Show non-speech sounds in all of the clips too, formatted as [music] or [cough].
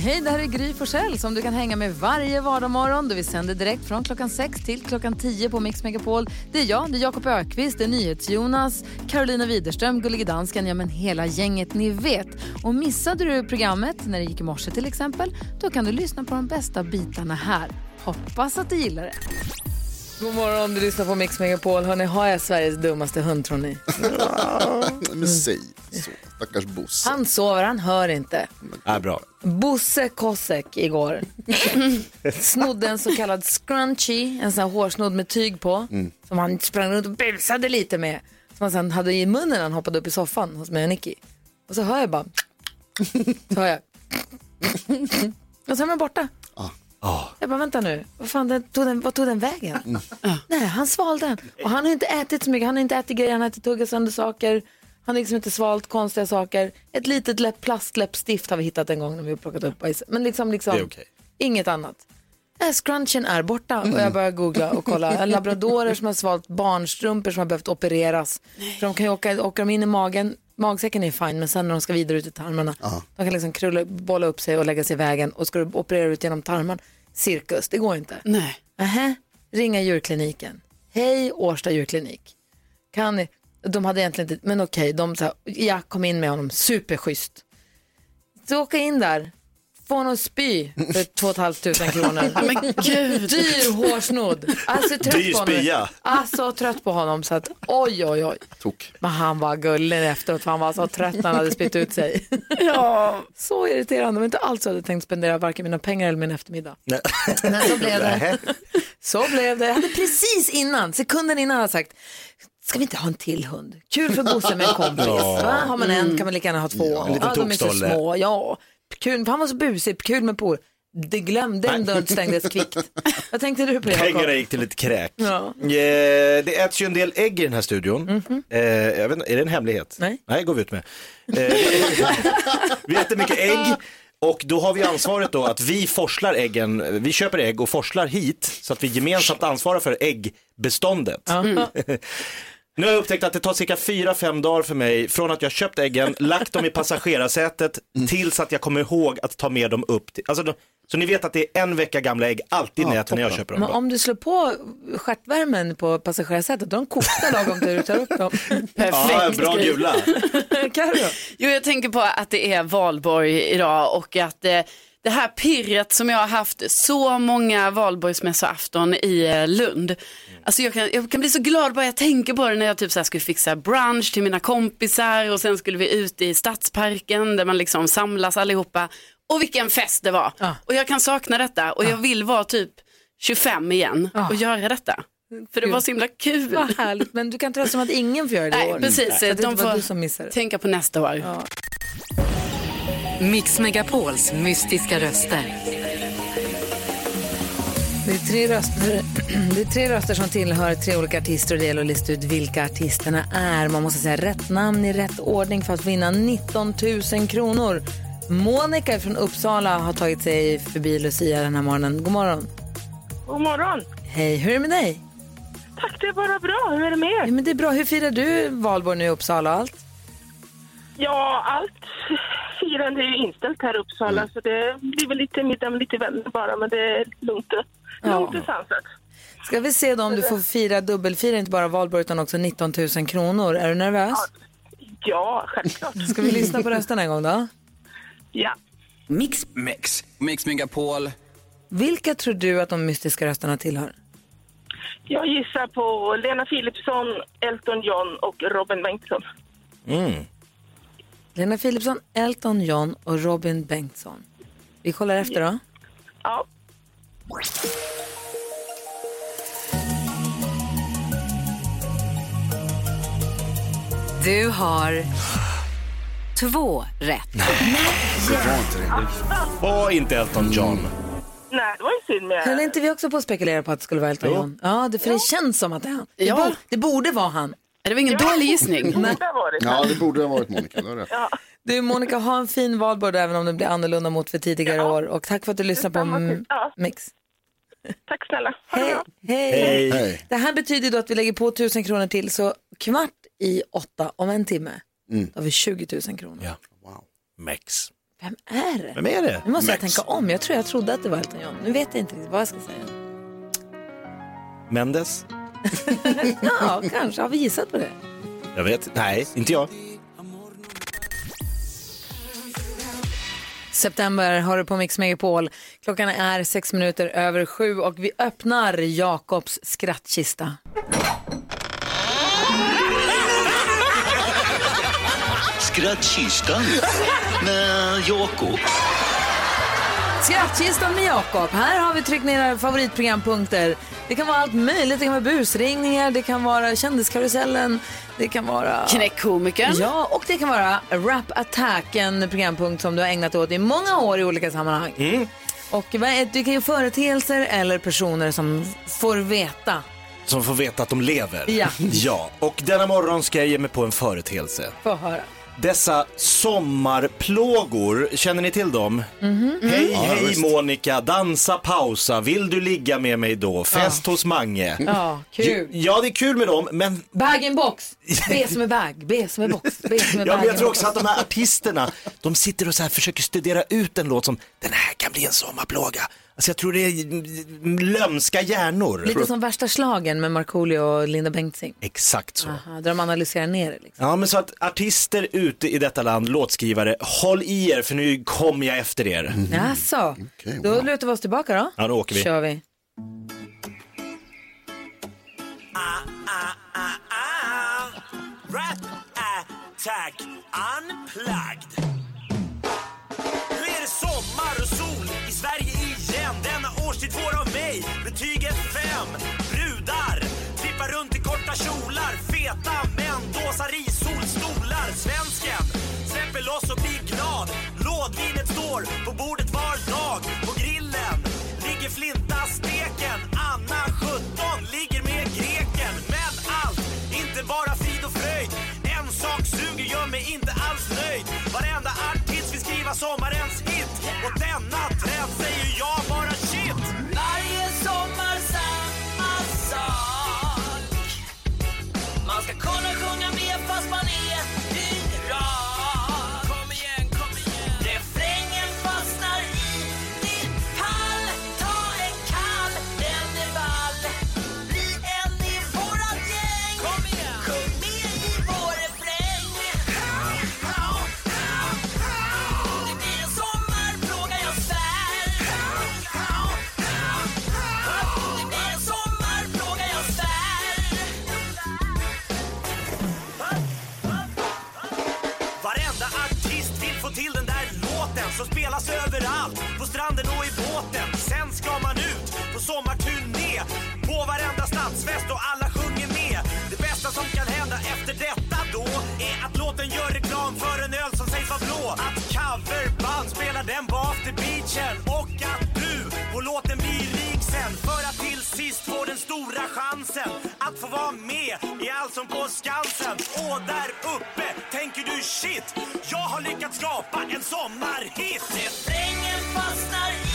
Hej, det här är Gry Forssell som du kan hänga med varje vardagsmorgon. Vi sänder direkt från klockan 6 till klockan 10 på Mix Megapol. Det är jag, det är Jakob Ökvist, det är NyhetsJonas, Carolina Widerström, Gullige Dansken, ja men hela gänget ni vet. Och missade du programmet när det gick i morse till exempel, då kan du lyssna på de bästa bitarna här. Hoppas att du gillar det. God morgon, du lyssnar på Mix Megapol. Hörrni, har jag Sveriges dummaste hund tror ni? [laughs] Men säg så, stackars Bosse. Han sover, han hör inte. Ja, bra. Bosse Kosek igår snodde en så kallad scrunchie, en sån här hårsnodd med tyg på, som han sprang runt och busade lite med. Som han sen hade i munnen när han hoppade upp i soffan hos mig och Nicky. Och så hör jag bara, så hör jag, och så är man borta. Jag bara, vänta nu, vad, fan, den, tog den, vad tog den vägen? Nej, han svalde den. Och han har inte ätit så mycket, han har inte ätit grejer, han har inte tuggat sönder saker. Han har liksom inte svalt konstiga saker. Ett litet läpp, plastläppstift har vi hittat en gång när vi har plockat upp bajs. Men liksom, liksom Det är okej. inget annat. Äh, scrunchen är borta och jag börjar googla och kolla. [laughs] Labradorer som har svalt barnstrumpor som har behövt opereras. För de kan ju åka, åker de in i magen, magsäcken är fine men sen när de ska vidare ut i tarmarna, de kan liksom krulla, bolla upp sig och lägga sig i vägen och ska du operera ut genom tarmarna, cirkus, det går inte. Nej. Nähä, ringa djurkliniken. Hej Årsta djurklinik. Kan ni? De hade egentligen inte, men okej, de sa, ja kom in med honom, superschysst. Så åka in där, få honom spy för 2 500 kronor. [laughs] Men gud. Dyr hårsnodd. Alltså trött Dyr på honom. spya. Alltså trött på honom så att oj oj oj. Tok. Men han var gullig efteråt för han var så trött när han hade spytt ut sig. [laughs] Ja. Så irriterande, var inte alls jag hade tänkt spendera varken mina pengar eller min eftermiddag. Men så blev det. Så blev det. Jag hade precis innan, sekunden innan, hade jag sagt Ska vi inte ha en till hund? Kul för Bosse med en [laughs] kompis. Va? Har man en kan man lika gärna ha två. Liten Ja, de är så små. Ja, kul. Han var så busig. Kul med por. Det glömde, den dörren stängdes [laughs] kvickt. Vad tänkte du på Pengarna Jakob? gick till ett kräk. Ja. Eh, det äts ju en del ägg i den här studion. Eh, jag vet, inte, är det en hemlighet? Nej. Nej, går vi ut med. Eh, [laughs] vi äter mycket ägg. Och då har vi ansvaret då att vi forslar äggen, vi köper ägg och forslar hit så att vi gemensamt ansvarar för äggbeståndet. Nu har jag upptäckt att det tar cirka 4-5 dagar för mig från att jag köpt äggen, [laughs] lagt dem i passagerarsätet tills att jag kommer ihåg att ta med dem upp. Till, alltså, de- så ni vet att det är en vecka gamla ägg alltid när, jag, när jag köper dem. Men om du slår på stjärtvärmen på passagerarsätet, de kokar lagom till du tar upp dem. [laughs] Ja, [laughs] bra gula. Carro? Jo, jag tänker på att det är valborg idag och att eh, det här pirret som jag har haft så många valborgsmässoafton i eh, Lund. Alltså jag kan, jag kan bli så glad bara jag tänker på det när jag typ så här skulle fixa brunch till mina kompisar och sen skulle vi ut i stadsparken där man liksom samlas allihopa. Och vilken fest det var. Ja. Och jag kan sakna detta och jag vill vara typ 25 igen och göra detta. För det var så himla kul. Vad härligt, men du kan trösta som att ingen får göra det i Nej, år. precis. Så De får du som missar det. tänka på nästa år. Mix Megapols mystiska röster. Det är, tre röster, [clears throat] det är tre röster som tillhör tre olika artister och det gäller att lista ut vilka artisterna är. Man måste säga rätt namn i rätt ordning för att vinna 19 000 kronor. Monica från Uppsala har tagit sig förbi Lucia den här morgonen. God morgon. God morgon. Hej, hur är det med dig? Tack, det är bara bra. Hur är det med Ja, er? men det är bra. Hur firar du valborg nu i Uppsala och allt? Ja, allt firande är ju inställt här i Uppsala så det blir väl lite middag med lite vänner bara men det är lugnt och, Ja. lugnt och sansat. Ska vi se då om du får fira dubbelfira, inte bara valborg utan också 19 000 kronor. Är du nervös? Ja, självklart. [laughs] Ska vi lyssna på rösterna en gång då? Ja. Mix Mix, Mix Megapol. Vilka tror du att de mystiska rösterna tillhör? Jag gissar på Lena Philipsson, Elton John och Robin Bengtsson. Lena Philipsson, Elton John och Robin Bengtsson. Vi kollar efter då. Ja. Du har två rätt. Var inte Elton John. Nej, det var ju synd med... Höll inte vi också på att spekulera på att det skulle vara Elton John? Ja, det, för det känns som att det är han. Det, Ja. bo- det borde vara han. Det var ingen dålig gissning. borde ha varit Ja, det borde ha varit Monica. Det. Ja, Du Monica, ha en fin valborg även om det blir annorlunda mot för tidigare år. Och tack för att du lyssnar på M- ja. Mix. tack snälla. Ha det Hej. Hej. Hej. Hej. Det här betyder då att vi lägger på 1000 kronor till så kvart i åtta om en timme. Mm. Då har vi 20 000 kronor. Ja. Wow. Mex. Vem är det? Vem är det? Nu måste jag Mex. tänka om. Jag tror jag trodde att det var Elton John. Nu vet jag inte riktigt vad jag ska säga. Mendes? [laughs] Ja, kanske. Har vi gissat på det? Jag vet. Nej, inte jag. September har du på Mix Megapol. Klockan är sex minuter över sju och vi öppnar Jakobs skrattkista. Skrattkistan med Jakob. Skrattkistan med Jakob. Här har vi tryckt ner era favoritprogrampunkter. Det kan vara allt möjligt. Det kan vara busringningar, det kan vara kändiskarusellen, det kan vara... Knäckkomikern. Ja, och det kan vara Rap Attack, en programpunkt som du har ägnat åt i många år i olika sammanhang. Och vad är- det kan ju företeelser eller personer som får veta. Som får veta att de lever. Ja. [laughs] ja. Och denna morgon ska jag ge mig på en företeelse. Få höra. Dessa sommarplågor, känner ni till dem? Hej, Ja, hej visst. Monica, dansa, pausa, vill du ligga med mig då? Fest hos Mange. Ja, kul. Ja, det är kul med dem, men Bag-in-box. B [laughs] som är bag, B som är box, B som är Ja, men jag tror också att de här artisterna, de sitter och så här försöker studera ut en låt som, den här kan bli en sommarplåga. Alltså jag tror det är lömska hjärnor. Lite som värsta slagen med Markoolio och Linda Bengtzing. Exakt så. Aha, där de analyserar ner det. Liksom. Ja, men så att artister ute i detta land, låtskrivare, håll i er för nu kommer jag efter er. Jaså, Okej, då wow. lutar vi oss tillbaka då. Ja, då åker vi. kör vi. Rap Attack Unplugged. Fem. Brudar trippar runt i korta kjolar. Feta män dåsar i solstolar. Svensken släpper loss och blir glad. Lådvinet står på bordet var dag. På grillen ligger flintasteken. Anna 17 ligger med greken. Men allt, inte bara frid och fröjd. En sak suger, gör mig inte alls nöjd. Varenda artist vill skriva sommarens hit. Och denna trend säger jag bara Ska kunna sjunga med fast man är. Som spelas överallt, på stranden och i båten. Sen ska man ut på sommarturné, på varenda stadsfest och alla sjunger med. Det bästa som kan hända efter detta då är att låten gör reklam för en öl som sägs vara blå. Att coverband spelar den på afterbeachen och att du på låten blir rik sen för att till sist få den stora chansen att få vara med i Allsång på Skansen. Och där uppe tänker du shit, skapa en sommarhit. Refrängen fastnar i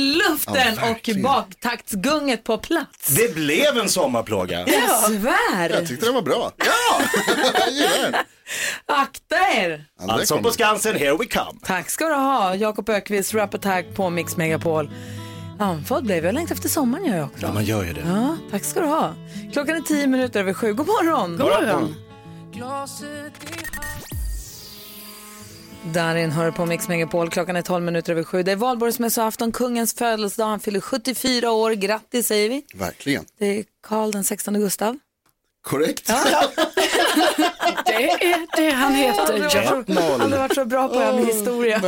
luften Ja, och baktaktsgunget på plats. Det blev en sommarplåga. Jag svär. Jag tyckte den var bra. Ja, [laughs] jag den. Akta er. Kom på. Skansen, here we come. Tack ska du ha, Jakob Ökvist, Rap Attack på Mix Megapol. Andfådd blev jag längtar efter sommaren gör jag också. Ja, man gör ju det. Ja, tack ska du ha. Klockan är tio minuter över sju. God morgon. God morgon. Darin hör på Mix Megapol. Klockan är 12 minuter över sju. Det är valborgsmässoafton, kungens födelsedag. Han fyller 74 år. Grattis säger vi. Verkligen. Det är Karl den 16 Gustav. Korrekt. [laughs] Det är det han heter. Varit så, aldrig varit så bra på en historia.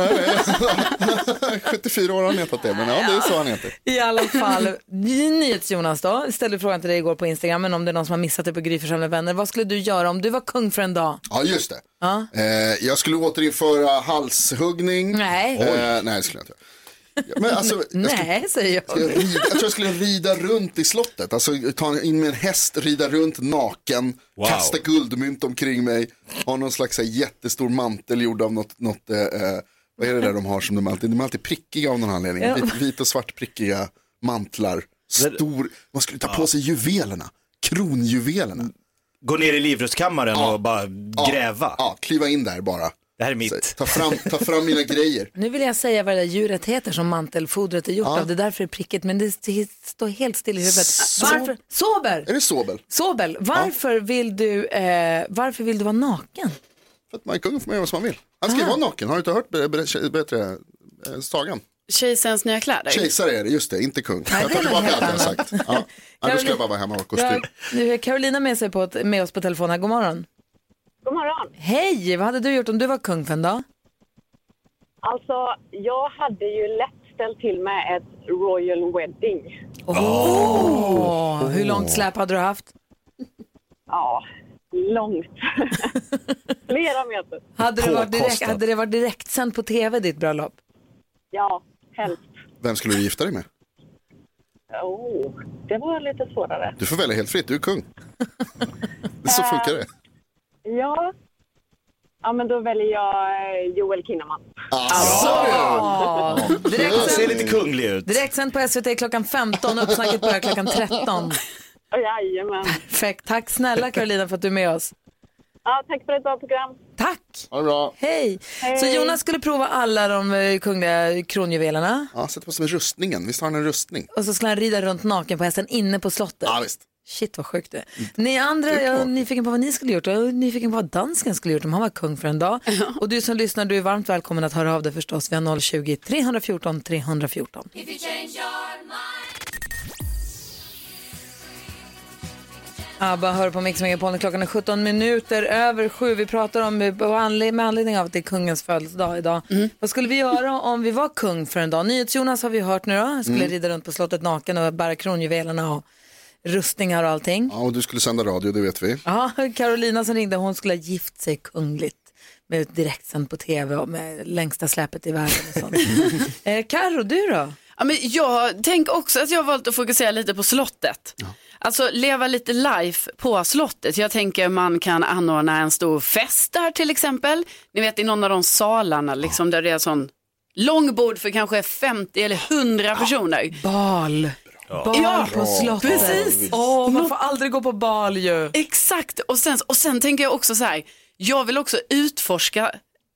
74 [laughs] år har han hetat det, men ja, det är så han heter. I alla fall, NyhetsJonas då, ställde frågan till dig igår på Instagram, men om det är någon som har missat det på Gry med vänner. Vad skulle du göra om du var kung för en dag? Ja, just det. Ja. Eh, jag skulle återinföra halshuggning. Nej. Eh, nej, det skulle jag inte göra. Ja, Men alltså, jag, skulle, Nej, säger jag, jag. rida, jag tror jag skulle rida runt i slottet. Alltså ta in med en häst, rida runt naken, Wow. kasta guldmynt omkring mig, ha någon slags här, jättestor mantel gjord av något, något eh, eh, vad är det där de har som de alltid, de är alltid prickiga av någon anledning. Ja. Vit, vit och svart prickiga mantlar. Stor, man skulle ta på sig juvelerna, kronjuvelerna. Gå ner i livrustkammaren och bara gräva. Ja, kliva in där bara. Det här är mitt. Ta fram, ta fram mina grejer. Nu vill jag säga vad det där djuret heter som mantelfodret är gjort Ja. av. Det är därför det är prickigt, men det står helt still i huvudet. Varför? Sober! Är det sobel? Sobel, varför, vill du, eh, varför vill du vara naken? För att man är kung får man göra som man vill. Han ska ju vara naken, har du inte hört bättre, eh, sagan? Kejsarens nya kläder. Kejsare är det, just det, inte kung. Nej, jag tar tillbaka allt jag sagt. Ja. Ja, då ska jag bara vara hemma och ha kostym. Ja, nu är Carolina med, sig på, med oss på telefon här. God morgon. God morgon. Hej, vad hade du gjort om du var kung för en dag? Alltså, jag hade ju lätt ställt till med ett Royal Wedding. Åh, Hur långt släp hade du haft? Ja, långt. [laughs] Flera meter. Hade det, varit direkt, Påkostat. hade det varit direktsänt på tv, ditt bröllop? Ja, helst. Vem skulle du gifta dig med? Oh, det var lite svårare. Du får välja helt fritt, du är kung. [laughs] Så funkar det. Ja, ja men då väljer jag eh, Joel Kinnaman. Ja, Han ser direktsänt, lite kunglig ut. direktsänt på SVT klockan 15, uppsnacket börjar klockan 13. [laughs] Jajamän. Perfekt, tack snälla Carolina för att du är med oss. Ja, tack för ett bra program. Tack! Ha det bra. Hej! Hej. Så Jonas skulle prova alla de eh, kungliga kronjuvelerna Ja, sätt på sig med rustningen, visst har han en rustning? och så skulle han rida runt naken på hästen inne på slottet. Ja, visst. Shit vad sjukt det är. Ni andra, jag är nyfiken på vad ni skulle gjort. Jag är nyfiken på vad dansken skulle gjort om han var kung för en dag. Och du som lyssnar, du är varmt välkommen att höra av dig förstås. Vi har 020-314 314. ABBA hör på Mix Megapol. Klockan är 17 minuter över sju. Vi pratar om, med anledning av att det är kungens födelsedag idag. Vad skulle vi göra om vi var kung för en dag? NyhetsJonas har vi hört nu då. Skulle rida runt på slottet naken och bära kronjuvelerna och rustningar och allting. Ja, och du skulle sända radio, det vet vi. Ja, Carolina som ringde, hon skulle ha gift sig kungligt med direktsänd på tv och med längsta släpet i världen och sånt. [laughs] eh, Karo, du då? Ja, men jag tänker också att jag har valt att fokusera lite på slottet. Alltså leva lite life på slottet. Jag tänker man kan anordna en stor fest där till exempel. Ni vet i någon av de salarna liksom, där det är sån långbord för kanske 50 eller 100 personer. Bal. Bal Ja, på slottet. precis. Åh, man får aldrig gå på bal ju. Exakt, och sen, och sen tänker jag också så här, jag vill också utforska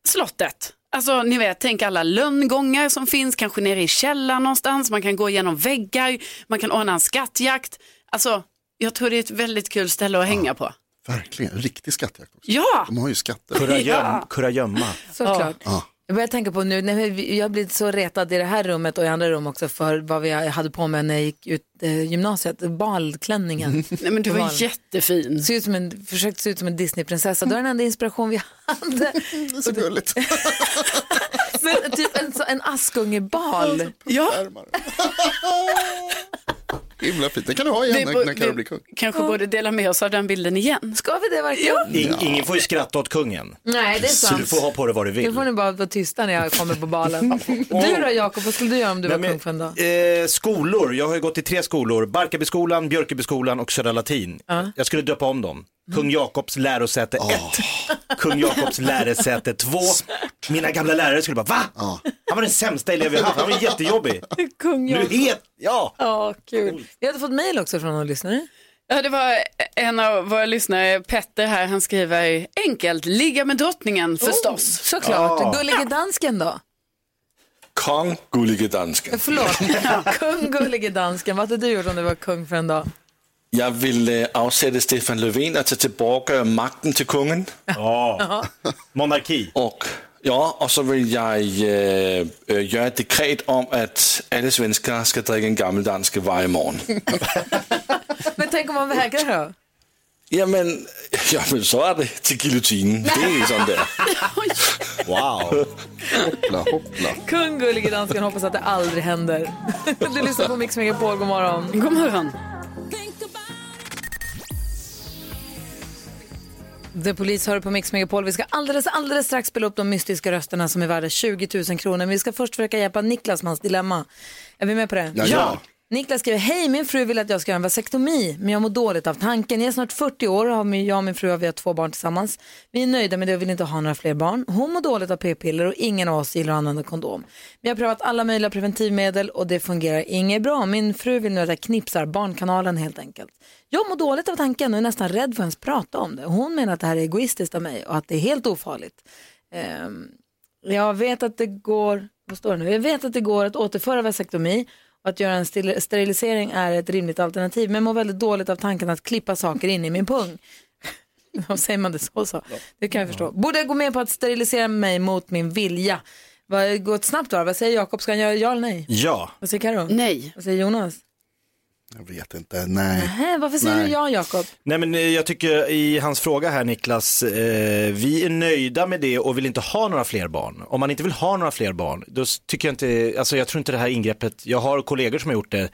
slottet. Alltså ni vet, tänk alla lönngångar som finns, kanske nere i källaren någonstans, man kan gå igenom väggar, man kan ordna en skattjakt. Alltså, jag tror det är ett väldigt kul ställe att hänga på. Verkligen, riktig skattjakt också. Ja! De har ju skatter. Kurragöm, kurragömma. Såklart. Ja. Jag börjar tänka på nu, vi- jag har blivit så retad i det här rummet och i andra rum också för vad vi hade på mig när jag gick ut eh, gymnasiet, balklänningen. [laughs] Nej men du var balen. jättefin. Ser ut som en, försökte se ut som en Disneyprinsessa. Det var den enda inspiration vi hade. [laughs] Så gulligt. [laughs] Men typ en, en Askungebal. Ja. Himla fint, det kan du ha igen vi, när, när Carro blir kung. kanske borde dela med oss av den bilden igen. Ska vi det verkligen? In, ingen får ju skratta åt kungen. Nej, det är Så sant. du får ha på dig vad du Nu vill. får ni bara vara tysta när jag kommer på balen. [laughs] Du då Jakob, vad skulle du göra om du var kung för en dag? eh, skolor, jag har ju gått i tre skolor. Barkarbyskolan, Björkebyskolan och Södra Latin. Jag skulle döpa om dem. Kung Jakobs lärosäte 1, Kung Jakobs lärosäte 2. Mina gamla lärare skulle bara, va? Han var den sämsta elev har haft, han var jättejobbig. Kung Nu Jakob. het, ja. Ja, kul. Vi hade fått mejl också från någon lyssnare. Ja, det var en av våra lyssnare, Petter här, han skriver enkelt, ligga med drottningen förstås. Såklart. Gullige dansken då? Kong Gullige Dansken. Förlåt. [laughs] kung Gullige dansken, vad hade du gjort om du var kung för en dag? Jag vill eh, avsätta Stefan Löfven och ta tillbaka makten till kungen. ja. Monarki. Och Ja, och så vill jag äh, äh, göra ett dekret om att alla svenskar ska dricka en gammeldansk varje morgon. [laughs] Men tänk om man vägrar då? Ja men, ja, men så är det till giljotinen. Det är sånt där. Wow. Hoppla, hoppla. Kung gullige dansken hoppas att det aldrig händer. [laughs] Du lyssnar på Mix Megapol, god morgon. God morgon. The Police hör på Mix Megapol. Vi ska alldeles, alldeles strax spela upp de mystiska rösterna som är värda 20 000 kronor. Men vi ska först försöka hjälpa Niklas med hans dilemma. Är vi med på det? Ja, ja. Niklas skriver, hej min fru vill att jag ska göra en vasektomi men jag mår dåligt av tanken. Jag är snart 40 år och jag och min fru har vi har två barn tillsammans. Vi är nöjda med det och vill inte ha några fler barn. Hon mår dåligt av p-piller och ingen av oss gillar att använda kondom. Vi har prövat alla möjliga preventivmedel och det fungerar inget bra. Min fru vill nu att jag knipsar barnkanalen helt enkelt. Jag mår dåligt av tanken och är nästan rädd för att ens prata om det. Hon menar att det här är egoistiskt av mig och att det är helt ofarligt. Ehm, jag vet att det går, vad står det nu? Jag vet att det går att återföra vasektomi att göra en sterilisering är ett rimligt alternativ men mår väldigt dåligt av tanken att klippa saker in i min pung. [laughs] Säger man det så? så? Det kan jag förstå. Borde jag gå med på att sterilisera mig mot min vilja? Vad går det snabbt då? Vad säger Jakob? Ska han göra ja eller nej? Ja. Vad säger Karo? Nej. Vad säger Jonas? Jag vet inte, nej. Nähä, varför säger Nej. du ja Jakob? Nej men eh, jag tycker i hans fråga här Niklas, eh, vi är nöjda med det och vill inte ha några fler barn. Om man inte vill ha några fler barn, då tycker jag inte, alltså jag tror inte det här ingreppet, jag har kollegor som har gjort det,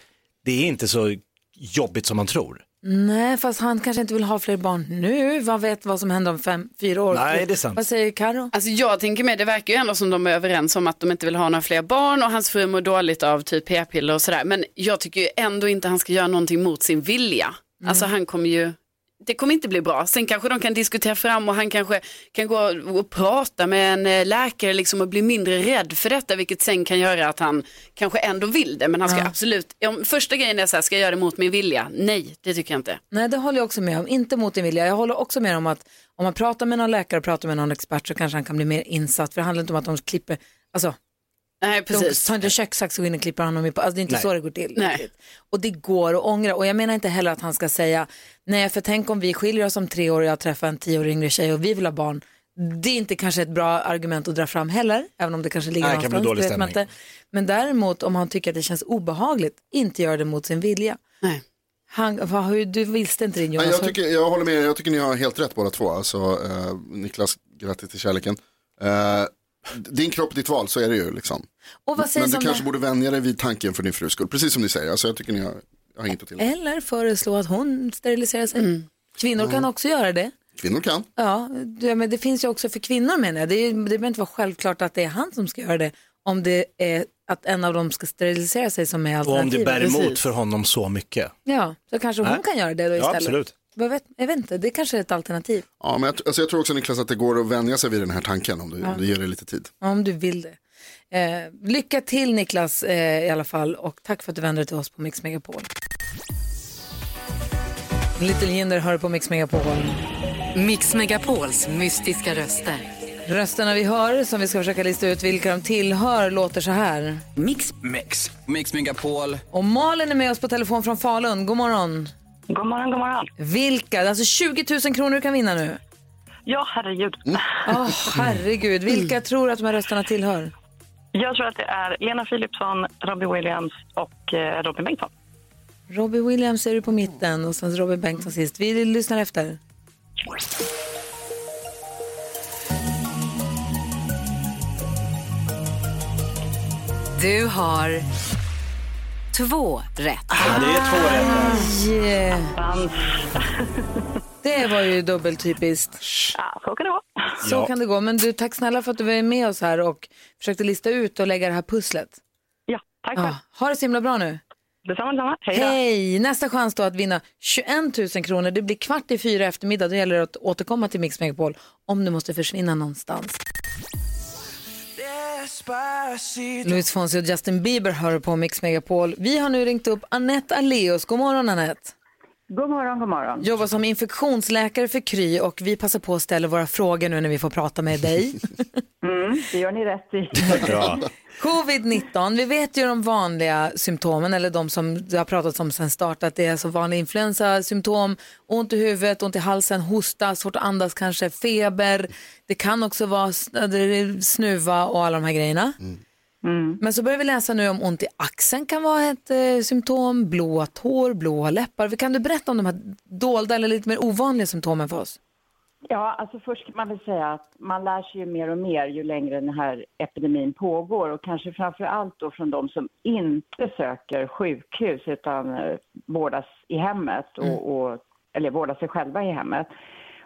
det är inte så jobbigt som man tror. Nej, fast han kanske inte vill ha fler barn nu. Vad vet vad som händer om fem, fyra år? Nej, det är sant. Vad säger Karo? Alltså jag tänker med, det verkar ju ändå som de är överens om att de inte vill ha några fler barn och hans fru mår dåligt av typ p-piller och sådär. Men jag tycker ju ändå inte han ska göra någonting mot sin vilja. Alltså han kommer ju, det kommer inte bli bra. Sen kanske de kan diskutera fram och han kanske kan gå och prata med en eh, läkare liksom och bli mindre rädd för detta, vilket sen kan göra att han kanske ändå vill det. Men han ska Ja. absolut, om första grejen är så här, ska jag göra det mot min vilja? Nej, det tycker jag inte. Nej, det håller jag också med om. Inte mot din vilja. Jag håller också med om att om man pratar med någon läkare och pratar med någon expert så kanske han kan bli mer insatt. För det handlar inte om att de klipper, alltså Nej, de precis. tar inte kökssax och går in och klipper honom i på. Alltså det är inte Nej. så det går till. Nej. Och det går att ångra. Och jag menar inte heller att han ska säga, nej för tänk om vi skiljer oss om tre år och jag träffar en tio år yngre tjej och vi vill ha barn. Det är inte kanske ett bra argument att dra fram heller, även om det kanske ligger Nej, det kan bli någonstans. dålig stämning. inte. Men däremot om han tycker att det känns obehagligt, inte göra det mot sin vilja. Nej. Han, vad, hur, du visste inte din Nej, Jonas. jag, tycker, jag håller med, jag tycker ni har helt rätt båda två. Alltså, eh, Niklas, grattis till kärleken. Eh, din kropp, ditt val, så är det ju liksom. och vad sägs Men du kanske det? borde vänja dig vid tanken för din frus skull. Precis som ni säger, alltså, jag tycker ni har, har inget att tillägga. Eller föreslå att hon steriliserar sig. Kvinnor kan också göra det. Kvinnor kan. Ja, men det finns ju också för kvinnor menar jag. Det, är, det behöver inte vara självklart att det är han som ska göra det. Om det är att en av dem ska sterilisera sig som är Och om det alternativet. bär emot Precis. för honom så mycket. Ja, så kanske hon kan göra det då Ja, istället. absolut. Jag vet, jag vet inte, det kanske är ett alternativ. Ja, men jag, alltså, jag tror också Niklas att det går att vänja sig vid den här tanken om du, om du ger det lite tid. Om du vill det. Eh, lycka till Niklas eh, i alla fall och tack för att du vände dig till oss på Mix Megapol. Little Jinder hör på Mix Megapol. Mix Megapols mystiska röster. Rösterna vi hör, som vi ska försöka lista ut vilka de tillhör, låter så här. Mix. Mix. Mix Megapol. Och Malin är med oss på telefon från Falun. God morgon. God morgon, god morgon. Vilka? Alltså 20 000 kronor du kan vinna nu. Ja, herregud. Åh, herregud. Vilka tror du att de här rösterna tillhör? Jag tror att det är Lena Philipsson, Robbie Williams och eh, Robin Bengtsson. Robbie Williams är du på mitten och sen Robin Bengtsson sist. Vi lyssnar efter. Du har två rätt. Ja, det är två rätt. Yeah. Det var ju dubbeltypiskt. Ja, så kan det vara. Så Ja. kan det gå. Men du, tack snälla för att du var med oss här och försökte lista ut och lägga det här pusslet. Ja, tack själv. Ja, ha det så himla bra nu. Detsamma, detsamma. Hej då. Hej! Nästa chans då att vinna 21 000 kronor. Det blir kvart i fyra eftermiddag. Då gäller det att återkomma till Mix Megapol om du måste försvinna någonstans. Luis Fonsi och Justin Bieber hör på Mix Megapol. Vi har nu ringt upp Annette Aleos. God morgon Annette. God morgon, god morgon. Jobbar som infektionsläkare för Kry och vi passar på att ställa våra frågor nu när vi får prata med dig. [laughs] Mm, det gör ni rätt i. [laughs] Covid-19, vi vet ju de vanliga symptomen eller de som det har pratats om sedan start att det är så vanliga influensasymptom, ont i huvudet, ont i halsen, hosta, svårt att andas kanske, feber. Det kan också vara är snuva och alla de här grejerna. Men så börjar vi läsa nu om ont i axeln kan vara ett eh, symptom, blåa tår, blåa läppar. Kan du berätta om de här dolda eller lite mer ovanliga symptomen för oss? Ja, alltså först kan man väl säga att man lär sig ju mer och mer ju längre den här epidemin pågår och kanske framför allt då från de som inte söker sjukhus utan eh, vårdas i hemmet och, och, eller vårdar sig själva i hemmet.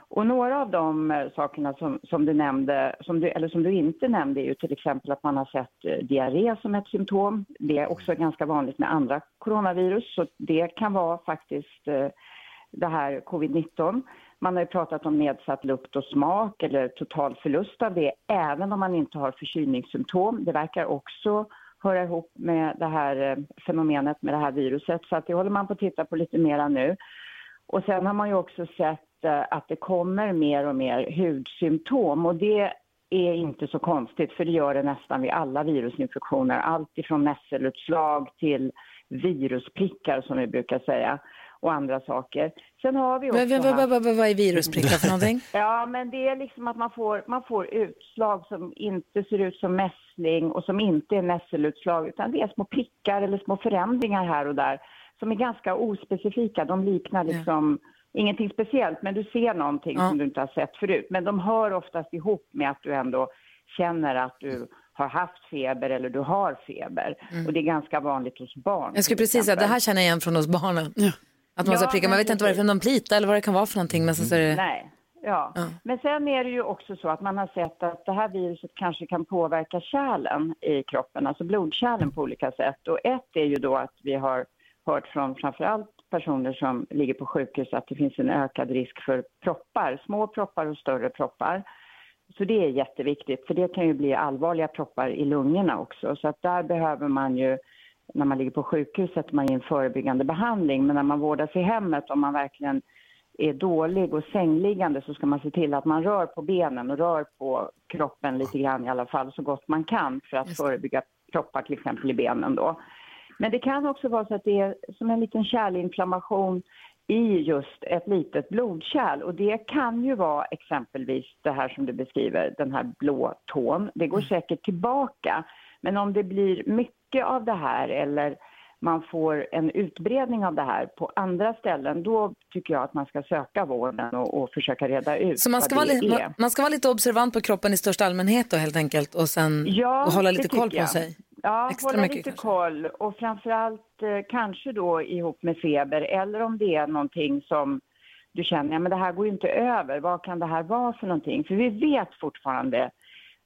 Och några av de eh, sakerna som, som du nämnde, som du, eller som du inte nämnde är ju till exempel att man har sett eh, diarré som ett symptom. Det är också ganska vanligt med andra coronavirus så det kan vara faktiskt eh, det här covid-19. Man har ju pratat om nedsatt lukt och smak eller total förlust av det även om man inte har förkylningssymptom. Det verkar också höra ihop med det här fenomenet med det här viruset så att det håller man på att titta på lite mera nu. Och sen har man ju också sett eh, att det kommer mer och mer hudsymptom och det är inte så konstigt för det gör det nästan vid alla virusinfektioner. Allt ifrån nässelutslag till virusprickar som vi brukar säga och andra saker. Sen har vi också Vad, vad, vad, vad, vad, är virusprickar för någonting? [laughs] Ja, men det är liksom att man får, man får utslag som inte ser ut som mässling och som inte är nässelutslag utan det är små prickar eller små förändringar här och där som är ganska ospecifika. De liknar liksom ingenting speciellt men du ser någonting Ja. som du inte har sett förut. Men de hör oftast ihop med att du ändå känner att du har haft feber eller du har feber. Och det är ganska vanligt hos barn. Mm. Jag skulle precis säga, det här känner jag igen från oss barnen. Att man Ja, ja, prickar, man vet inte vad det är för någon plita eller vad det kan vara för någonting. Men så är det... Nej. Ja. men sen är det ju också så att man har sett att det här viruset kanske kan påverka kärlen i kroppen, alltså blodkärlen på olika sätt. Och ett är ju då att vi har hört från framförallt personer som ligger på sjukhus att det finns en ökad risk för proppar, små proppar och större proppar. Så det är jätteviktigt, för det kan ju bli allvarliga proppar i lungorna också. Så att där behöver man ju, när man ligger på sjukhus sätter man in förebyggande behandling. Men när man vårdas i hemmet, om man verkligen är dålig och sängliggande så ska man se till att man rör på benen och rör på kroppen lite grann i alla fall så gott man kan för att förebygga proppar till exempel i benen då. Men det kan också vara så att det är som en liten kärlinflammation i just ett litet blodkärl och det kan ju vara exempelvis det här som du beskriver, den här blå tån. Det går säkert tillbaka men om det blir mycket av det här eller man får en utbredning av det här på andra ställen, då tycker jag att man ska söka vården och, och försöka reda ut Så man ska, vara vad det li- är. man, ska vara lite observant på kroppen i största allmänhet då helt enkelt och sen Ja, och hålla lite koll på jag. sig. Ja, Extra hålla mycket lite kanske. koll och framförallt eh, kanske då ihop med feber eller om det är någonting som du känner, ja men det här går ju inte över, vad kan det här vara för någonting? För vi vet fortfarande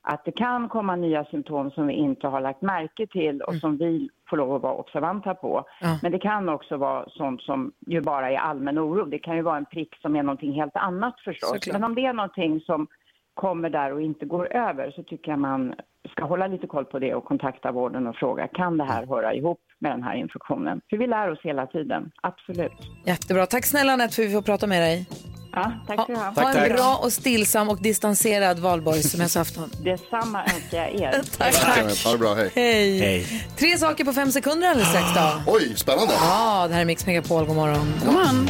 att det kan komma nya symptom som vi inte har lagt märke till och som vi får lov att vara observanta på. Ja. Men det kan också vara sånt som ju bara är allmän oro. Det kan ju vara en prick som är någonting helt annat förstås. Såklart. Men om det är någonting som kommer där och inte går över så tycker jag man ska hålla lite koll på det och kontakta vården och fråga kan det här höra ihop med den här infektionen? För vi lär oss hela tiden, absolut. Jättebra. Tack snälla Anette för att vi får prata med dig. Ja, tack ska du ha. Ha en bra och stillsam och distanserad valborgsmässoafton. [laughs] Detsamma önskar jag er. [laughs] Tack. Ha det bra, hej. Hej. Tre saker på fem sekunder alldeles strax då. [gasps] Oj, spännande. Ja, det här är Mix Megapol. God morgon. God morgon.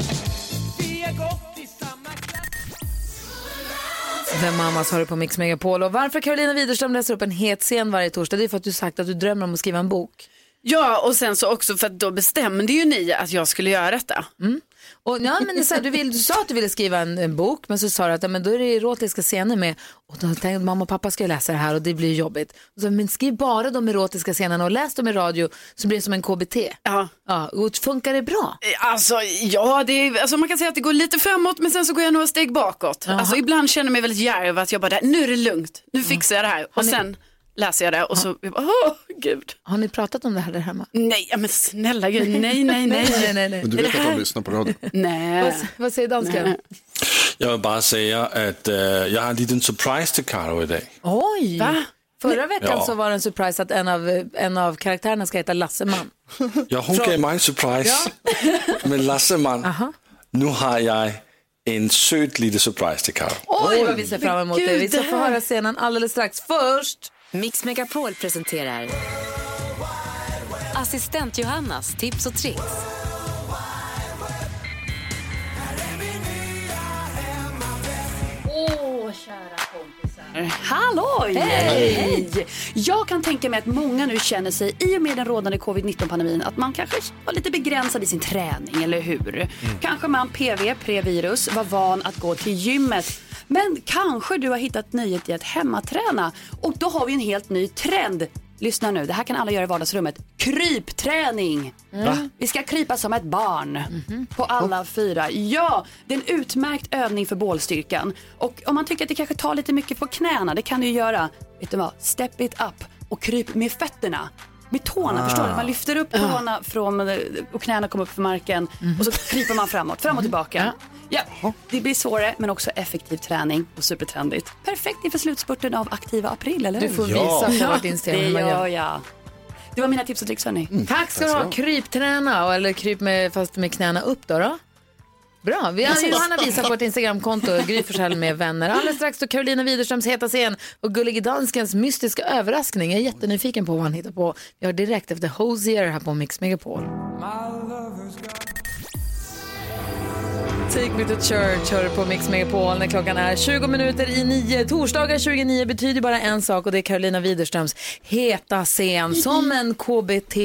The Mamas har du på Mix Megapol och varför Carolina Widerström läser upp en het scen varje torsdag det är för att du sagt att du drömmer om att skriva en bok. Ja, och sen så också för att då bestämde ju ni att jag skulle göra detta. Och, ja, men så här, du, vill, du sa att du ville skriva en, en bok men så sa du att ja, men då är det erotiska scener med och då tänkte jag, mamma och pappa ska läsa det här och det blir jobbigt. Och så, men skriv bara de erotiska scenerna och läs dem i radio så blir det som en KBT. Ja. Ja, och funkar det bra? Alltså, ja, det är, alltså man kan säga att det går lite framåt men sen så går jag några steg bakåt. Alltså ibland känner jag mig väldigt djärv att jag bara, nu är det lugnt, nu fixar jag det här. Och sen läser jag det och så, jag bara, åh gud. Har ni pratat om det här där hemma? Nej, ja, men snälla gud, nej, nej, nej. [laughs] nej, nej, nej. Men du vet det att de lyssnar på radio? [laughs] Nej. Vad, vad säger dansken? Jag vill bara säga att eh, jag har en liten surprise till Karo idag. Oj! Va? Förra veckan Ja. så var det en surprise att en av, en av karaktärerna ska heta Lasseman. Ja, hon gav mig en surprise [laughs] med Lasseman. Aha. nu har jag en söt liten surprise till Karo. Oj, vad vi ser fram emot det. Vi ska få höra scenen alldeles strax. Först... Mix Megapol presenterar Assistent Johannas tips och tricks. Åh, kära kompisar. Halloj! Hej! Hej! Jag kan tänka mig att många nu känner sig, i och med den rådande covid-19-pandemin, att man kanske var lite begränsad i sin träning, eller hur? Kanske man PV, previrus, var van att gå till gymmet. Men kanske du har hittat nöjet i att hemmaträna. Och då har vi en helt ny trend. Lyssna nu, det här kan alla göra i vardagsrummet. Krypträning! Va? Vi ska krypa som ett barn på alla fyra. Ja, det är en utmärkt övning för bålstyrkan. Och om man tycker att det kanske tar lite mycket på knäna, det kan du ju göra. Vet du vad? Step it up och kryp med fötterna. Med tårna, Ah. förstår du? Man lyfter upp tårna från, eh, och knäna kommer upp för marken och så kryper man framåt, fram och tillbaka. Ja, det blir svårare men också effektiv träning och supertrendigt. Perfekt inför slutspurten av aktiva april, eller hur? Du får visa på vårt Instagram Det hur man gör jag. Det var mina tips och tricks hörni. Tack ska du ha. Krypträna, eller kryp med, fast med knäna upp då. då. Bra, vi har. Johanna visar på vårt Instagramkonto, [laughs] Gry Forssell med vänner. Alldeles strax då Carolina Widerströms heta scen och Gullige Danskens mystiska överraskning. Jag är jättenyfiken på vad han hittar på. Vi har direkt efter Hosier här på Mix Megapol. Take me to church hör du på Mix Megapol när klockan är 20 minuter i nio. Torsdagar 29 betyder bara en sak och det är Carolina Widerströms heta scen som en KBT.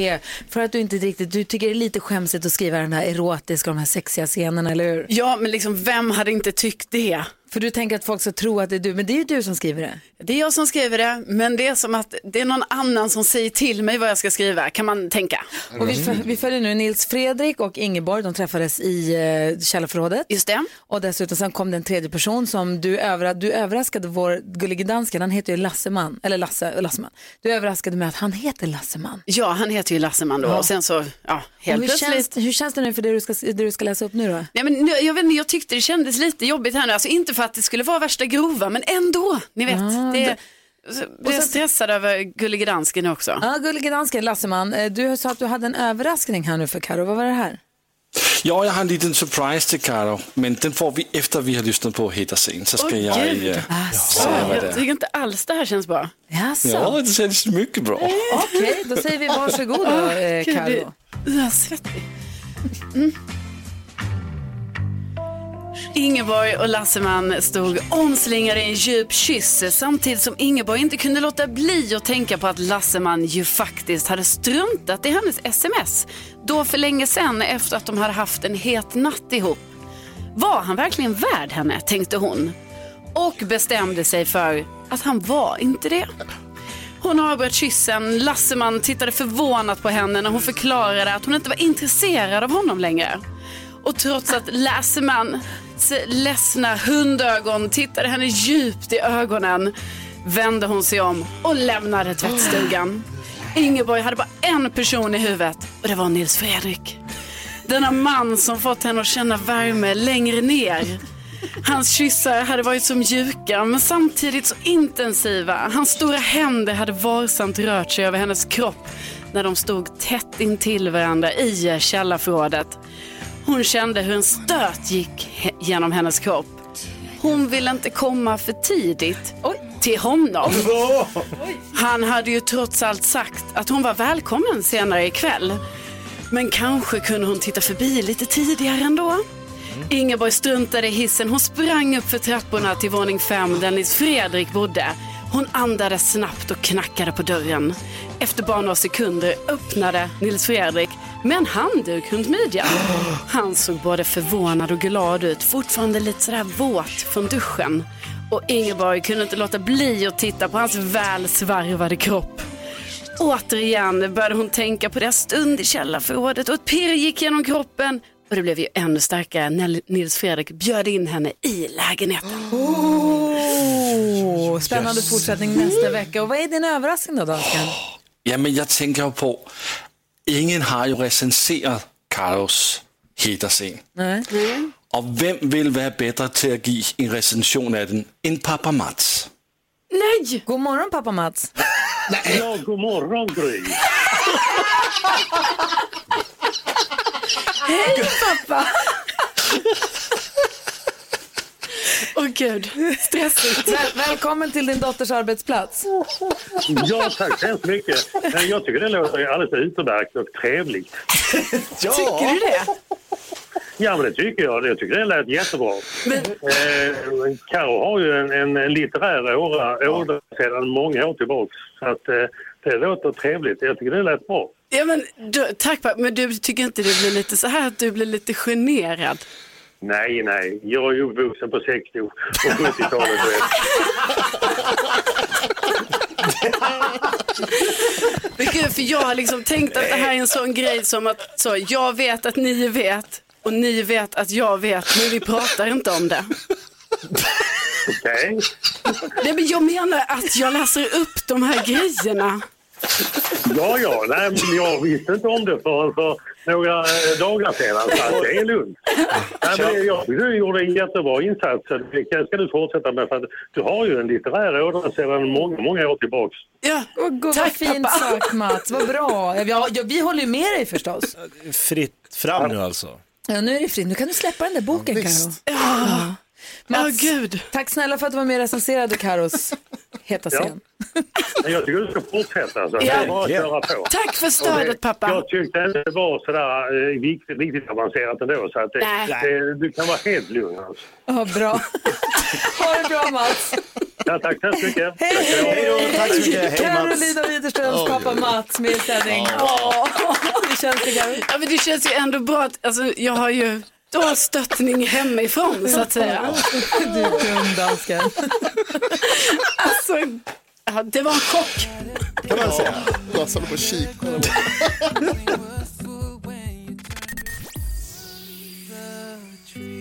För att du inte riktigt, du tycker det är lite skämsigt att skriva den här erotiska, de här sexiga scenerna, eller hur? Ja, men liksom vem hade inte tyckt det? För du tänker att folk ska tro att det är du, men det är ju du som skriver det. Det är jag som skriver det, men det är som att det är någon annan som säger till mig vad jag ska skriva, kan man tänka. Och vi, föl- vi följer nu Nils Fredrik och Ingeborg, de träffades i eh, källarförrådet. Just det. Och dessutom sen kom en tredje person som du, övra, du överraskade vår gullige dansken, han heter ju Lasseman, eller Lasse, Lasseman. Du överraskade med att han heter Lasseman. Ja, han heter ju Lasseman då Ja. och sen så, ja, Och helt hur, plötsligt. känns, hur känns det nu för det du ska, det du ska läsa upp nu då? Nej, men jag, vet inte, jag tyckte det kändes lite jobbigt här nu, alltså inte för att det skulle vara värsta grova, men ändå, ni vet. Ja, det, det- blev jag stressad över Gullige Dansken också. Ja, gullige dansken, Lasseman, eh, du sa att du hade en överraskning här nu för Karo. vad var det här? Ja, jag har en liten surprise till Karo, men den får vi efter vi har lyssnat på heta scen. Så ska Åh, jag gud. eh, Alltså, säga vad det jag är. tycker inte alls det här känns bra. Jaså? Ja, det känns mycket bra. Okej, då säger vi varsågod då, eh, Karo. Jag är svettig. Mm. Ingeborg och Lasseman stod omslingade i en djup kyss samtidigt som Ingeborg inte kunde låta bli att tänka på att Lasseman ju faktiskt hade struntat i hennes sms. Då för länge sedan efter att de hade haft en het natt ihop. Var han verkligen värd henne, tänkte hon. Och bestämde sig för att han var inte det. Hon avbröt kyssen. Lasseman tittade förvånat på henne när hon förklarade att hon inte var intresserad av honom längre. Och trots att Lassemans ledsna hundögon tittade henne djupt i ögonen vände hon sig om och lämnade tvättstugan. Ingeborg hade bara en person i huvudet och det var Nils Fredrik. Denna man som fått henne att känna värme längre ner. Hans kyssar hade varit så mjuka men samtidigt så intensiva. Hans stora händer hade varsamt rört sig över hennes kropp när de stod tätt intill varandra i källarförrådet. Hon kände hur en stöt gick he- genom hennes kropp. Hon ville inte komma för tidigt till honom. Han hade ju trots allt sagt att hon var välkommen senare ikväll. Men kanske kunde hon titta förbi lite tidigare ändå. Ingeborg struntade i hissen. Hon sprang upp för trapporna till våning fem där Nils Fredrik bodde. Hon andades snabbt och knackade på dörren. Efter bara några sekunder öppnade Nils Fredrik med en handduk runt midjan. Han såg både förvånad och glad ut, fortfarande lite sådär våt från duschen. Och Ingeborg kunde inte låta bli att titta på hans väl svarvade kropp. Återigen började hon tänka på deras stund i källarförrådet och ett pirr gick genom kroppen. Och det blev ju ännu starkare när Nils Fredrik bjöd in henne i lägenheten. Oh, spännande Yes. fortsättning nästa vecka. Och vad är din överraskning då, dansken? Ja, men jag tänker på, ingen har ju recenserat Karos heta scen. Nej. Och vem vill vara bättre till att ge en recension av den än pappa Mats? Nej! God morgon pappa Mats. [laughs] Ja, god morgon Gry. [laughs] Hej pappa! Åh gud, stressigt. [laughs] Väl, välkommen till din dotters arbetsplats. Ja, tack så hemskt mycket. Men Jag tycker det låter alldeles utmärkt och trevligt. [laughs] Tycker du det? Ja, men det tycker jag. Jag tycker det lät jättebra. Eh, Karo har ju en, en, en litterär åra, åra sedan många år tillbaka. Så att, eh, det låter trevligt. Jag tycker det lät bra. Ja, men, du, tack men du tycker inte det blir lite så här att du blir lite generad? Nej, nej. Jag är ju uppvuxen på 60 och 70-talet. vet. Men gud, för jag har liksom tänkt att det här är en sån grej som att så, jag vet att ni vet och ni vet att jag vet, men vi pratar inte om det. Okej. Nej, men jag menar att jag läser upp de här grejerna. Ja, ja. Nej, men jag visste inte om det förrän för några eh, dagar sedan. Så det är lugnt. Nej, men jag du gjorde en jättebra insats. så Det ska du fortsätta med. För att du har ju en litterär ådra sedan många, många år tillbaks. Ja, Åh, gud, vad fint sagt Mats, vad bra. Ja, ja, vi [laughs] håller ju med dig förstås. Fritt fram nu alltså. Ja, nu är det fritt. Nu kan du släppa den där boken, Karo. Ja. Mats, tack snälla för att du var med och recenserade Karos heta Ja. scen. [laughs] Men jag tycker du ska fortsätta. Så. Det Ja. är bara att köra på. Tack för stödet, det- pappa. Jag tyckte inte det var sådär eh, riktigt, riktigt avancerat ändå. Så att det, Nej. det, du kan vara helt lugn. Alltså. Ja, bra. [laughs] ha det bra Mats. Ja, tack så mycket. Hej! Hej då, tack så mycket. Hej. Carolina Widerströms Oj, pappa. Mats med i sändning. Hur [laughs] känns det Karo? Ja, men det känns ju ändå bra att alltså, jag har ju då stöttning hemifrån så att säga. Du dum dansken. Alltså, det var en chock. Kan man säga. Lassade på kikaren.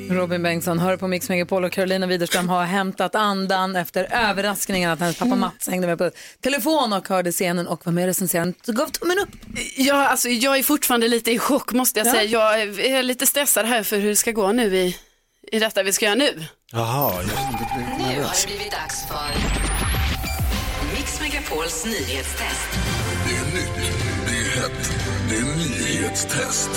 Robin Bengtsson hör på Mix Megapol och Carolina Widerström har hämtat andan efter överraskningen att hennes pappa Mats hängde med på telefon och hörde scenen och var med och recenserade. Så gav tummen upp. Ja, alltså, jag är fortfarande lite i chock måste jag Ja. säga. Jag är lite stressad här för hur det ska gå nu i, i detta vi ska göra nu. Jaha, ja. Nu har det blivit dags för Mix Megapols nyhetstest. Det är nytt, det är hett, det är nyhetstest.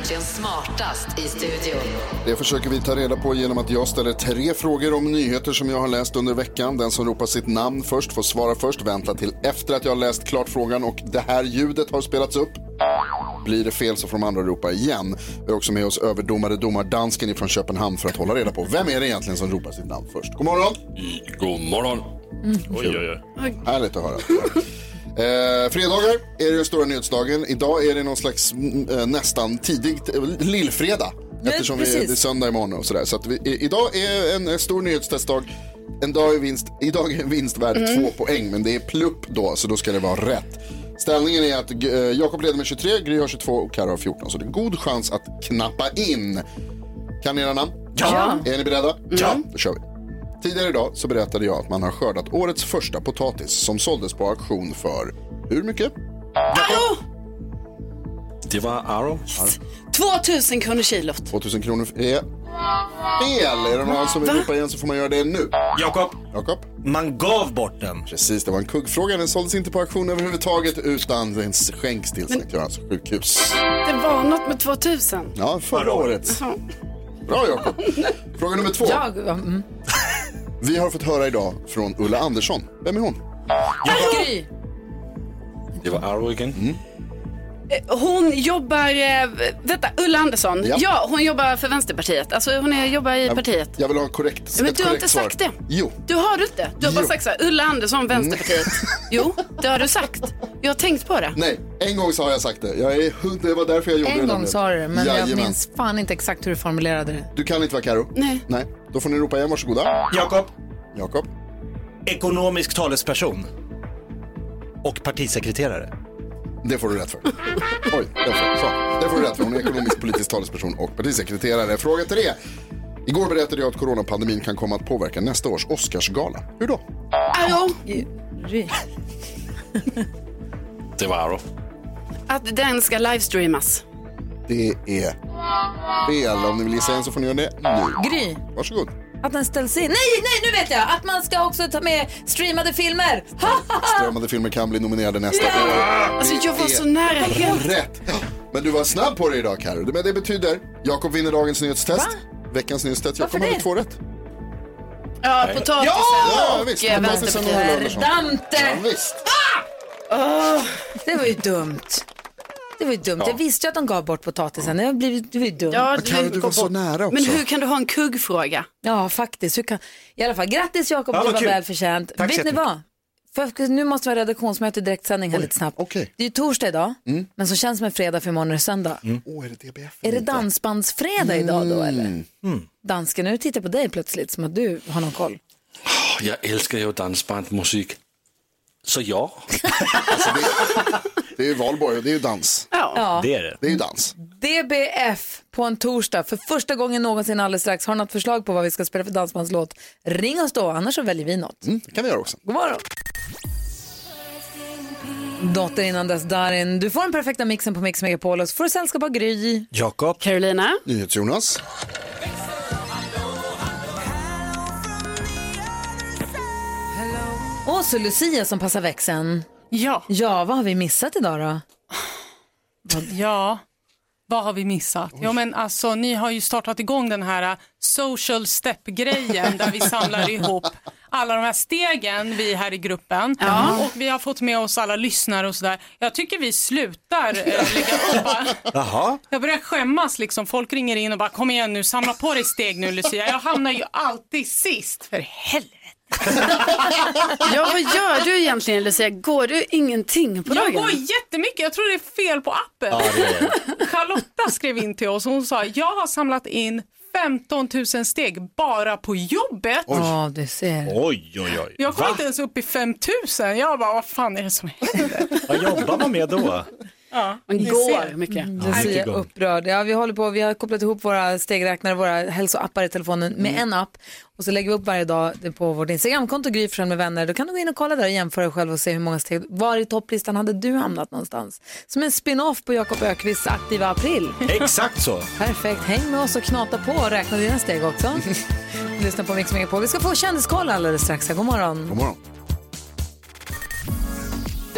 Egentligen smartast i studion? Det försöker vi ta reda på genom att jag ställer tre frågor om nyheter som jag har läst under veckan. Den som ropar sitt namn först får svara först. Vänta till efter att jag har läst klart frågan och det här ljudet har spelats upp. Blir det fel så får de andra ropa igen. Vi har också med oss överdomare domardansken ifrån Köpenhamn för att hålla reda på vem är det egentligen som ropar sitt namn först. God morgon! God morgon. Oj, oj, oj. Härligt att höra. Eh, fredagar är det den stora nyhetsdagen. Idag är det någon slags mm, eh, nästan tidig lillfredag. Ja, Eftersom vi, det är söndag imorgon och sådär. Så att vi, idag är en, en stor nyhetstestdag. En dag är vinst, idag är en vinst värd Mm. två poäng, men det är plupp då, så då ska det vara rätt. Ställningen är att eh, Jakob leder med 23, Gry har 22 och Karo har 14. Så det är god chans att knappa in. Kan ni era namn? Ja. Är ni beredda? Ja. Då kör vi. Tidigare idag så berättade jag att man har skördat årets första potatis som såldes på auktion för hur mycket? Det var Aro. 2000 kronor kilot. 2000 kronor är fel. Är det någon som vill ropa igen så får man göra det nu. Jakob. Jakob. Man gav bort den. Precis, det var en kuggfråga. Den såldes inte på auktion överhuvudtaget utan den skänks till Sankt Görans sjukhus. Det var något med 2000. Ja, förra året. Bra Jakob. [laughs] Fråga nummer två. Jag, mm. Vi har fått höra idag från Ulla Andersson. Vem är hon? Gry. Det var Aro igen. Mm. Eh, Hon jobbar, eh, vänta, Ulla Andersson. Ja. Ja. hon jobbar för Vänsterpartiet. Alltså hon är, jobbar i Jag- partiet. Jag vill ha korrekt, Men du har inte svar. sagt det. Jo. Du har du inte. Du har bara Jo. sagt så här, Ulla Andersson, Vänsterpartiet. [laughs] Jo, det har du sagt. Jag har tänkt på det. Nej, en gång så har jag sagt det. Jag är, det var därför jag gjorde det. En gång sa du det, men jag Jajamän. minns fan inte exakt hur du formulerade det. Du kan inte vara Karo? Nej. Nej. Då får ni ropa igen, varsågoda. Jakob. Jakob. Ekonomisk talesperson. Och partisekreterare. Det får du rätt för. Oj, det var fel. så. Det får du rätt för. Hon är ekonomisk politisk talesperson och partisekreterare. Fråga tre. Igår berättade jag att coronapandemin kan komma att påverka nästa års Oscarsgala. Hur då? Arro, Det var att den ska livestreamas. Det är fel. Om ni vill gissa igen så får ni göra det nu. Gry. Varsågod. Att den ställs in. Nej, nej, nu vet jag! Att man ska också ta med streamade filmer. [laughs] Strömmande filmer kan bli nominerade nästa år. Alltså, jag var så är nära helt. Rätt. Ja. Men du var snabb på det idag Carro. Men det betyder, Jakob vinner dagens nyhetstest. Veckans nyhetstest. Jakob det? två rätt. Ja, potatisen Ja, och visst, eh, potatisen och Vänsterpartiet. Ulla Andersson. Ja, visst. Åh, det var ju dumt. Det var ju dumt. Ja. Jag visste ju att de gav bort potatisen. Det, blivit, det var ju dumt. Ja, du Carro, du var så nära Men hur kan du ha en kuggfråga? Ja, faktiskt. Hur kan... I alla fall, grattis Jakob, Ja, det var kul. välförtjänt. Tack så Vet ni vad? För, nu måste vi ha redaktionsmöte i direktsändning här lite snabbt. Det är ju torsdag idag, Mm. men som känns som en fredag för imorgon är det söndag. Åh, är det DBF? Är det dansbandsfredag idag då eller? Mm. Dansken, nu tittar jag på dig plötsligt som att du har någon koll. Jag älskar ju dansbandmusik. Så ja. [laughs] Det är ju valborg och det är ju dans. Ja. Det är det. Det är ju dans. DBF på en torsdag för första gången någonsin alldeles strax. Har du något förslag på vad vi ska spela för dansbandslåt? Ring oss då, annars så väljer vi något. Mm, det kan vi göra också. God morgon. Dotter innan dess Darin. Du får den perfekta mixen på Mix Megapol och så får du sällskap av Gry. Jakob. Carolina. NyhetsJonas. Och så Lucia som passar växeln. Ja. Ja, vad har vi missat idag då? Ja, vad har vi missat? Ja, men alltså, ni har ju startat igång den här uh, social step-grejen där vi samlar [laughs] ihop alla de här stegen vi här i gruppen Ja. och vi har fått med oss alla lyssnare och sådär. Jag tycker vi slutar eh, lägga upp. Jag börjar skämmas liksom. Folk ringer in och bara kom igen nu, samla på dig steg nu Lucia. Jag hamnar ju alltid sist, för helvete. [laughs] Ja, vad gör du egentligen Lucia? Går du ingenting på Jag dagen? går jättemycket, jag tror det är fel på appen. Ja, det är [laughs] Charlotta skrev in till oss och hon sa jag har samlat in 15 000 steg bara på jobbet. Ja, du ser. Oj, oj, oj. Jag kom Va? inte ens upp i 5 000. Jag bara, vad fan är det som händer? Vad jobbar man med då? Ja, Man går ser. mycket. Lucia är upprörd. Ja, vi håller på, vi har kopplat ihop våra stegräknare, våra hälsoappar i telefonen med en app och så lägger vi upp varje dag det på vårt Instagramkonto Gry med vänner. Då kan du gå in och kolla där och jämföra själv och se hur många steg, var i topplistan hade du hamnat någonstans? Som en spin-off på Jakob Ökvists aktiva april. Exakt så. Perfekt, häng med oss och knata på och räkna dina steg också. [laughs] Lyssna på Mix Megapol. Vi ska få kändiskoll alldeles strax. God morgon. God morgon.